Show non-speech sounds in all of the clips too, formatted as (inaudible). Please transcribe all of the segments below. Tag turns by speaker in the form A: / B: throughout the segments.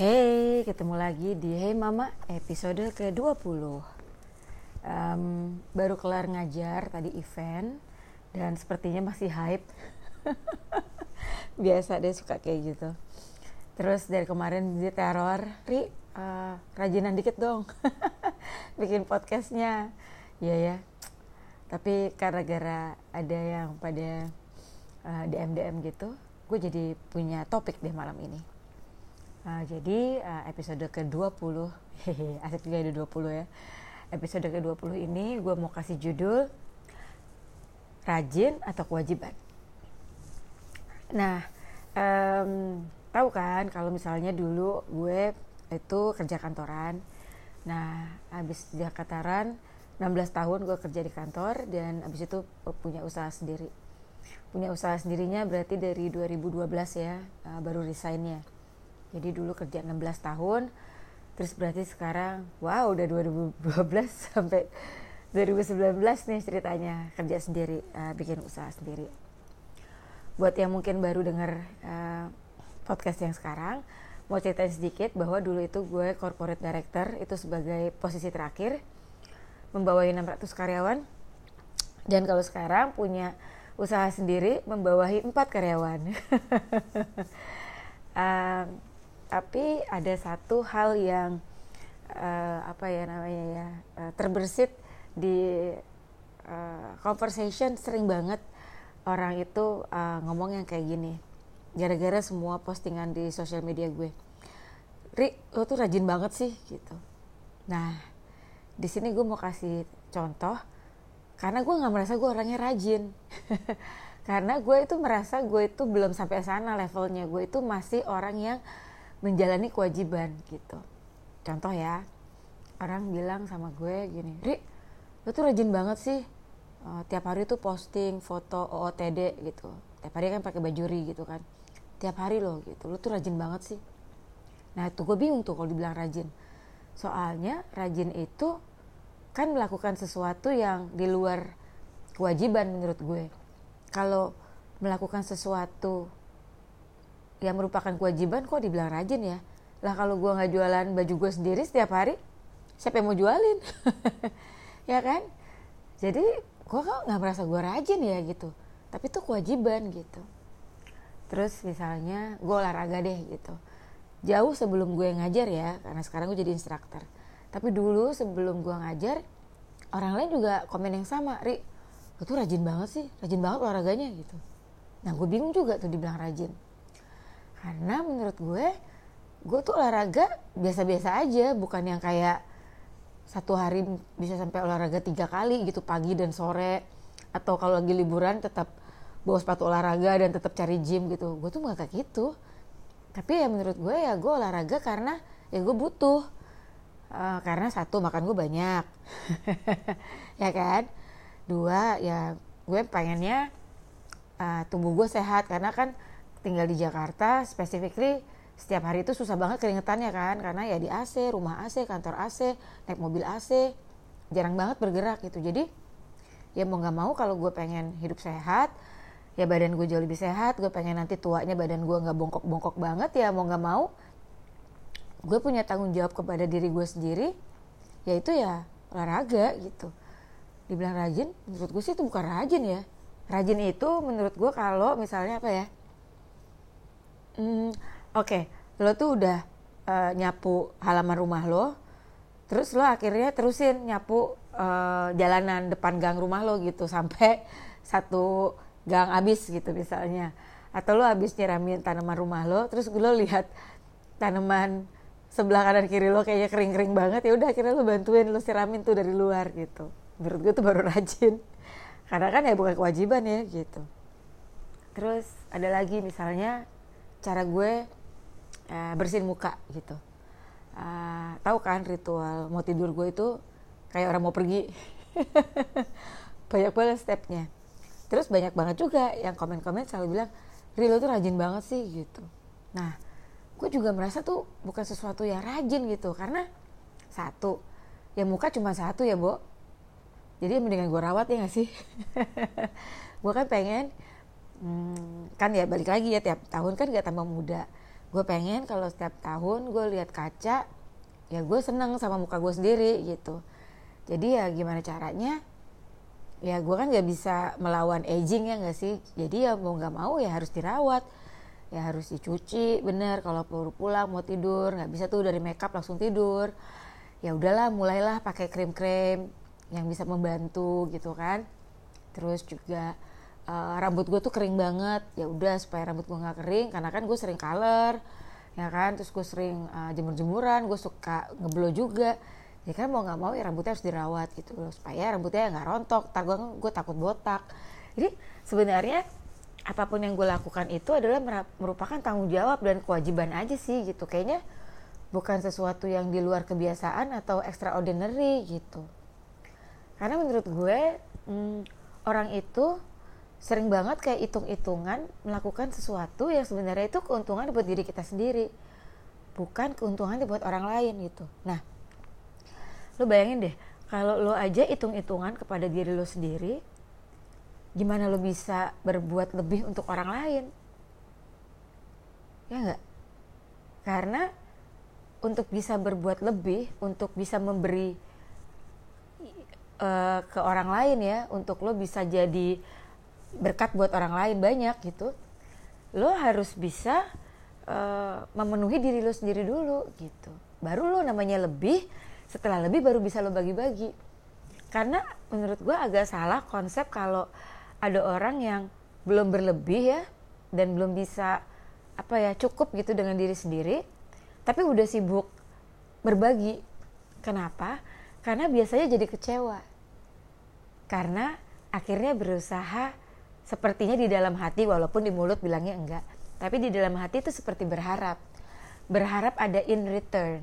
A: Hey, ketemu lagi di Hey Mama episode ke-20 um, Baru kelar ngajar tadi event Dan sepertinya masih hype. (laughs) Biasa deh suka kayak gitu. Terus dari kemarin di teror Ri, uh, rajinan dikit dong. (laughs) Bikin podcastnya. Iya ya. Tapi karena gara ada yang pada uh, DM-DM gitu Gue jadi punya topik deh malam ini Uh, jadi uh, episode ke-20 Hehe, (laughs) asik juga ada 20 ya. Episode ke-20 ini gue mau kasih judul Rajin atau kewajiban. Nah um, tahu kan kalau misalnya dulu gue itu kerja kantoran. Nah habis kerja kantoran 16 tahun gue kerja di kantor dan habis itu punya usaha sendiri. Punya usaha sendirinya berarti dari 2012 ya uh, baru resignnya jadi dulu kerja 16 tahun, terus berarti sekarang wow udah 2012 (laughs) sampai 2019 nih ceritanya kerja sendiri, uh, bikin usaha sendiri. Buat yang mungkin baru dengar uh, podcast yang sekarang, mau ceritain sedikit bahwa dulu itu gue corporate director itu sebagai posisi terakhir, membawahi 600 karyawan, dan kalau sekarang punya usaha sendiri membawahi empat karyawan. uh, (laughs) tapi ada satu hal yang uh, apa ya namanya ya uh, terbersit di uh, conversation sering banget orang itu uh, ngomong yang kayak gini. Gara-gara semua postingan di sosial media gue. Ri lo tuh rajin banget sih gitu. Nah di sini gue mau kasih contoh karena gue nggak merasa gue orangnya rajin. (laughs) Karena gue itu merasa gue itu belum sampai sana levelnya. Gue itu masih orang yang menjalani kewajiban gitu. Contoh ya, orang bilang sama gue gini, Ri, lu tuh rajin banget sih, uh, tiap hari tuh posting foto OOTD gitu. Tiap hari kan pakai baju ri gitu kan. Tiap hari loh gitu, lu tuh rajin banget sih. Nah itu gue bingung tuh kalau dibilang rajin. Soalnya rajin itu kan melakukan sesuatu yang di luar kewajiban menurut gue. Kalau melakukan sesuatu yang merupakan kewajiban kok dibilang rajin ya. Lah kalau gue nggak jualan baju gue sendiri setiap hari siapa yang mau jualin? (laughs) Ya kan? Jadi gue kok nggak merasa gue rajin ya gitu. Tapi itu kewajiban gitu. Terus misalnya gue olahraga deh gitu. Jauh sebelum gue ngajar ya karena sekarang gue jadi instruktur. Tapi dulu sebelum gue ngajar orang lain juga komen yang sama ri lo tuh rajin banget sih rajin banget olahraganya gitu. Nah gue bingung juga tuh dibilang rajin karena menurut gue gue tuh olahraga biasa-biasa aja bukan yang kayak satu hari bisa sampai olahraga tiga kali gitu pagi dan sore. Atau kalau lagi liburan tetap bawa sepatu olahraga dan tetap cari gym gitu. Gue tuh gak kayak gitu. Tapi ya menurut gue ya gue olahraga karena ya gue butuh. Uh, karena satu makan gue banyak. (laughs) Ya kan? Dua ya gue pengennya uh, tubuh gue sehat. Karena kan tinggal di Jakarta specifically setiap hari itu susah banget keringetannya kan karena ya di AC, rumah AC, kantor AC, naik mobil AC, jarang banget bergerak gitu. Jadi ya mau nggak mau kalau gue pengen hidup sehat, ya badan gue jauh lebih sehat, gue pengen nanti tuanya badan gue nggak bongkok-bongkok banget ya mau nggak mau, gue punya tanggung jawab kepada diri gue sendiri, yaitu ya olahraga gitu. Dibilang rajin, menurut gue sih itu bukan rajin ya. Rajin itu menurut gue kalau misalnya apa ya, Hmm, Oke, okay. lo tuh udah uh, nyapu halaman rumah lo, terus lo akhirnya terusin nyapu uh, jalanan depan gang rumah lo gitu sampai satu gang abis gitu misalnya. Atau lo habis nyiramin tanaman rumah lo, terus lo lihat tanaman sebelah kanan kiri lo kayaknya kering-kering banget ya udah akhirnya lo bantuin lo siramin tuh dari luar gitu. Menurut gue tuh baru (laughs) rajin. Karena kan ya bukan kewajiban ya gitu. Terus ada lagi misalnya cara gue uh, bersihin muka gitu. Uh, tahu kan ritual mau tidur gue itu kayak orang mau pergi. (laughs) Banyak banget stepnya. Terus banyak banget juga yang komen-komen selalu bilang Rilo tuh rajin banget sih gitu. Nah gue juga merasa tuh bukan sesuatu yang rajin gitu karena satu ya muka cuma satu ya Bo. Jadi mendingan gue rawat ya gak sih? (laughs) Gue kan pengen hmm, kan ya balik lagi ya tiap tahun kan gak tambah muda. Gue pengen kalau setiap tahun gue lihat kaca ya gue seneng sama muka gue sendiri gitu. Jadi ya gimana caranya? Ya gue kan gak bisa melawan aging ya gak sih? Jadi ya mau nggak mau ya harus dirawat. Ya harus dicuci bener. Kalau perlu pulang mau tidur nggak bisa tuh dari makeup langsung tidur. Ya udahlah mulailah pakai krim-krim yang bisa membantu gitu kan. Terus juga uh, rambut gue tuh kering banget. Ya udah supaya rambut gue nggak kering karena kan gue sering color ya kan? Terus gue sering uh, jemur-jemuran gue suka ngeblow juga. Ya kan mau nggak mau ya rambutnya harus dirawat gitu loh supaya rambutnya nggak rontok. Tar gue gue takut botak. Jadi sebenarnya apa pun yang gue lakukan itu adalah merupakan tanggung jawab dan kewajiban aja sih gitu. Kayaknya bukan sesuatu yang di luar kebiasaan atau extraordinary gitu. Karena menurut gue hmm, orang itu sering banget kayak hitung-hitungan melakukan sesuatu yang sebenarnya itu keuntungan buat diri kita sendiri bukan keuntungan buat orang lain gitu. Nah lo bayangin deh kalau lo aja hitung-hitungan kepada diri lo sendiri gimana lo bisa berbuat lebih untuk orang lain? Ya enggak karena untuk bisa berbuat lebih untuk bisa memberi uh, ke orang lain ya untuk lo bisa jadi berkat buat orang lain banyak gitu. Lo harus bisa uh, memenuhi diri lo sendiri dulu gitu. Baru lo namanya lebih setelah lebih baru bisa lo bagi-bagi. Karena menurut gue agak salah konsep kalau ada orang yang belum berlebih ya dan belum bisa apa ya cukup gitu dengan diri sendiri tapi udah sibuk berbagi. Kenapa? Karena biasanya jadi kecewa. Karena akhirnya berusaha sepertinya di dalam hati walaupun di mulut bilangnya enggak tapi di dalam hati itu seperti berharap. Berharap ada in return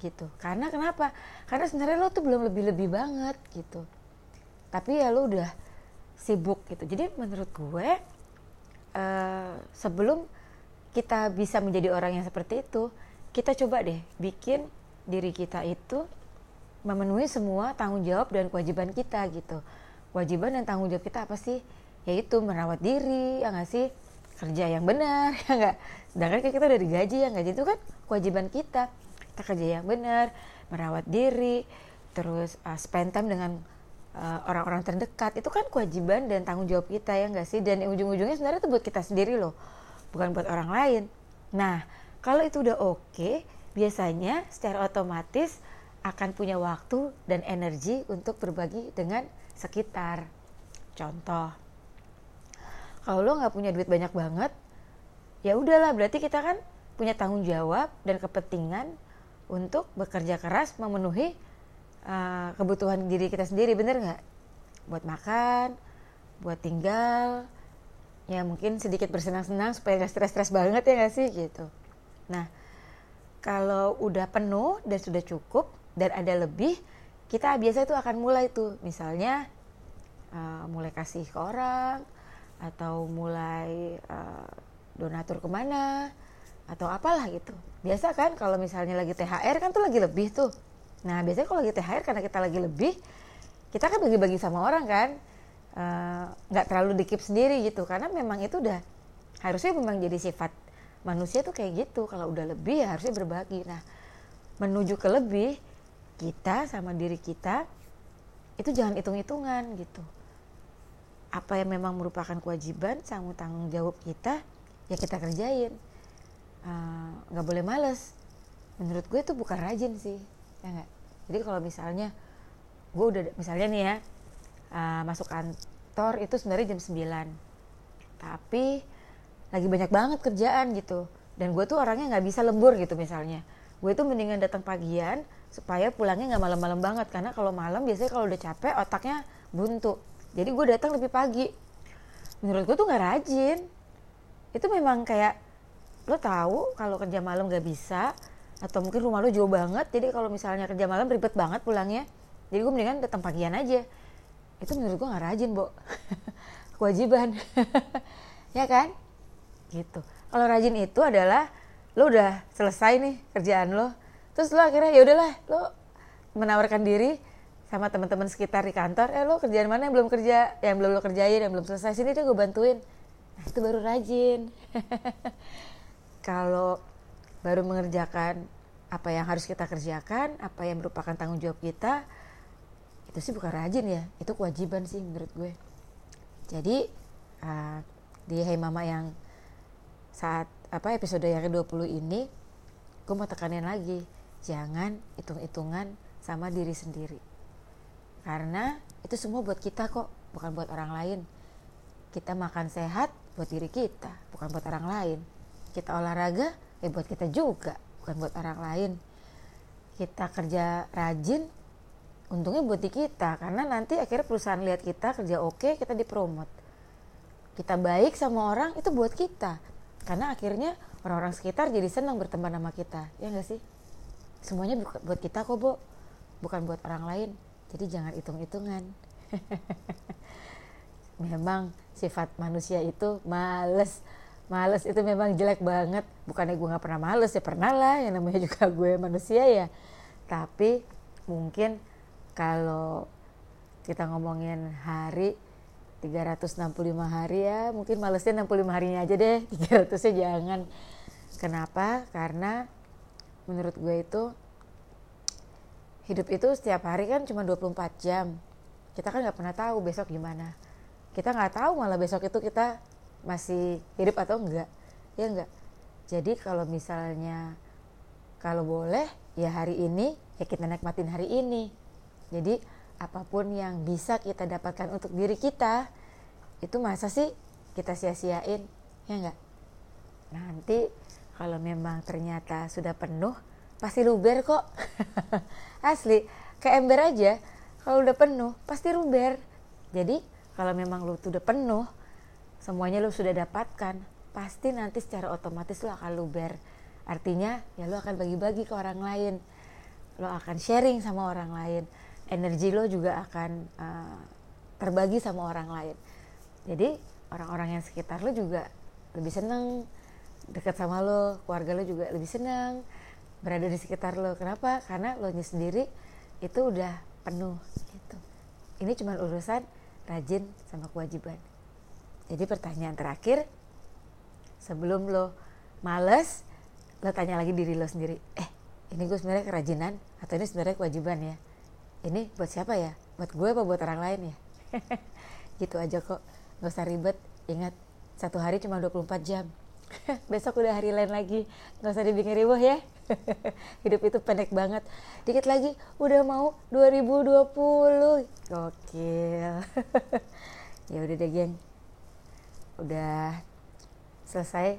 A: gitu. Karena kenapa? Karena sebenarnya lo tuh belum lebih lebih banget gitu. Tapi ya lo udah sibuk gitu. Jadi menurut gue uh, sebelum kita bisa menjadi orang yang seperti itu kita coba deh bikin diri kita itu memenuhi semua tanggung jawab dan kewajiban kita gitu. Kewajiban dan tanggung jawab kita apa sih yaitu merawat diri ya nggak sih? Kerja yang benar (laughs) ya nggak? Sedangkan kita udah digaji ya nggak? Itu kan kewajiban kita. Kita kerja yang benar merawat diri terus uh, spend time dengan uh, orang-orang uh, terdekat. Itu kan kewajiban dan tanggung jawab kita ya nggak sih? Dan ujung-ujungnya sebenarnya itu buat kita sendiri loh bukan buat orang lain. Nah kalau itu udah oke okay, biasanya secara otomatis akan punya waktu dan energi untuk berbagi dengan sekitar. Contoh kalau lo nggak punya duit banyak banget ya udahlah berarti kita kan punya tanggung jawab dan kepentingan untuk bekerja keras memenuhi uh, kebutuhan diri kita sendiri bener nggak? Buat makan buat tinggal ya mungkin sedikit bersenang-senang supaya nggak stres-stres banget ya nggak sih? Gitu. Nah kalau udah penuh dan sudah cukup dan ada lebih kita biasa itu akan mulai tuh. Misalnya uh, mulai kasih ke orang atau mulai uh, donatur ke mana atau apalah gitu. Biasa kan kalau misalnya lagi THR kan tuh lagi lebih tuh. Nah biasanya kalau lagi THR karena kita lagi lebih kita kan bagi-bagi sama orang kan. Eh, nggak uh, terlalu dikip sendiri gitu. Karena memang itu udah harusnya memang jadi sifat manusia tuh kayak gitu. Kalau udah lebih ya harusnya berbagi. Nah menuju ke lebih kita sama diri kita itu jangan hitung-hitungan gitu apa yang memang merupakan kewajiban sama tanggung jawab kita ya kita kerjain. Eh, nggak uh, boleh males. Menurut gue itu bukan rajin sih ya gak? jadi kalau misalnya gue udah misalnya nih ya uh, masuk kantor itu sebenarnya jam 9 tapi lagi banyak banget kerjaan gitu. Dan gue tuh orangnya nggak bisa lembur gitu misalnya. Gue tuh mendingan datang pagian supaya pulangnya nggak malam-malam banget. Karena kalau malam biasanya kalau udah capek otaknya buntu jadi gue datang lebih pagi. Menurut gue tuh nggak rajin. Itu memang kayak lo tahu kalau kerja malam gak bisa atau mungkin rumah lo jauh banget jadi kalau misalnya kerja malam ribet banget pulangnya jadi gue mendingan datang pagian aja. Itu menurut gue nggak rajin bo. (laughs) Kewajiban. (laughs) Ya kan? Gitu. Kalau rajin itu adalah lo udah selesai nih kerjaan lo terus lo akhirnya ya udahlah lo menawarkan diri sama teman-teman sekitar di kantor eh lo kerjaan mana yang belum kerja yang belum lo kerjain yang belum selesai sini deh gue bantuin. Nah itu baru rajin. (laughs) Kalau baru mengerjakan apa yang harus kita kerjakan apa yang merupakan tanggung jawab kita itu sih bukan rajin ya itu kewajiban sih menurut gue. Jadi uh, di Hey Mama yang saat apa episode yang ke-20 ini gue mau tekanin lagi jangan hitung-hitungan sama diri sendiri karena itu semua buat kita kok bukan buat orang lain. Kita makan sehat buat diri kita bukan buat orang lain. Kita olahraga ya buat kita juga bukan buat orang lain. Kita kerja rajin untungnya buat di kita. Karena nanti akhirnya perusahaan lihat kita kerja oke kita dipromot. Kita baik sama orang itu buat kita. Karena akhirnya orang-orang sekitar jadi senang berteman sama kita. Ya nggak sih? Semuanya buat kita kok bu bukan buat orang lain jadi jangan hitung-hitungan. (laughs) Memang sifat manusia itu males. Males itu memang jelek banget. Bukannya gue nggak pernah males ya pernah lah. Yang namanya juga (laughs) gue manusia ya. Tapi mungkin kalau kita ngomongin hari 365 hari ya mungkin malesnya 65 harinya aja deh. (laughs) 300 nya jangan. Kenapa? Karena menurut gue itu hidup itu setiap hari kan cuma 24 jam. Kita kan nggak pernah tahu besok gimana. Kita nggak tahu malah besok itu kita masih hidup atau enggak ya enggak jadi kalau misalnya kalau boleh ya hari ini ya kita nikmatin hari ini. Jadi apa pun yang bisa kita dapatkan untuk diri kita itu masa sih kita sia-siain? Ya enggak nanti kalau memang ternyata sudah penuh pasti luber kok. (laughs) Asli kayak ember aja. Kalau udah penuh pasti luber jadi kalau memang lu tuh udah penuh semuanya lu sudah dapatkan pasti nanti secara otomatis lu akan luber artinya ya lu akan bagi-bagi ke orang lain. Lo akan sharing sama orang lain. Energi lo juga akan uh, terbagi sama orang lain. Jadi orang-orang yang sekitar lo juga lebih seneng. Dekat sama lo keluarga lo juga lebih senang berada di sekitar lo. Kenapa? Karena lo nya sendiri itu udah penuh gitu. Ini cuma urusan rajin sama kewajiban. Jadi pertanyaan terakhir sebelum lo males lo tanya lagi diri lo sendiri eh ini gue sebenarnya kerajinan atau ini sebenarnya kewajiban ya? Ini buat siapa ya? Buat gue apa buat orang lain ya? (laughs) Gitu aja kok. Gak usah ribet. Ingat satu hari cuma 24 jam. (laughs) Besok udah hari lain lagi. Gak usah dibikin ribuh ya (laughs) hidup itu pendek banget. Dikit lagi udah mau 2020 gokil. (laughs) Ya udah deh geng. Udah selesai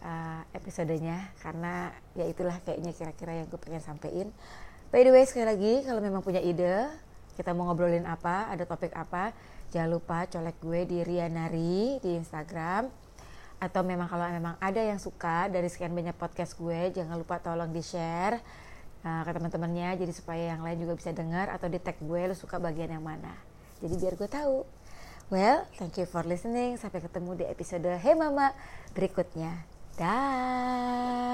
A: uh, episodenya karena ya itulah kayaknya kira-kira yang gue pengen sampein. By the way sekali lagi kalau memang punya ide kita mau ngobrolin apa, ada topik apa, jangan lupa colek gue di Rianari di Instagram. Atau memang kalau memang ada yang suka dari sekian banyak podcast gue, jangan lupa tolong di share uh, ke teman-temannya jadi supaya yang lain juga bisa dengar atau di tag gue lo suka bagian yang mana. Jadi biar gue tahu. Well, thank you for listening. Sampai ketemu di episode Hey Mama berikutnya. Dah.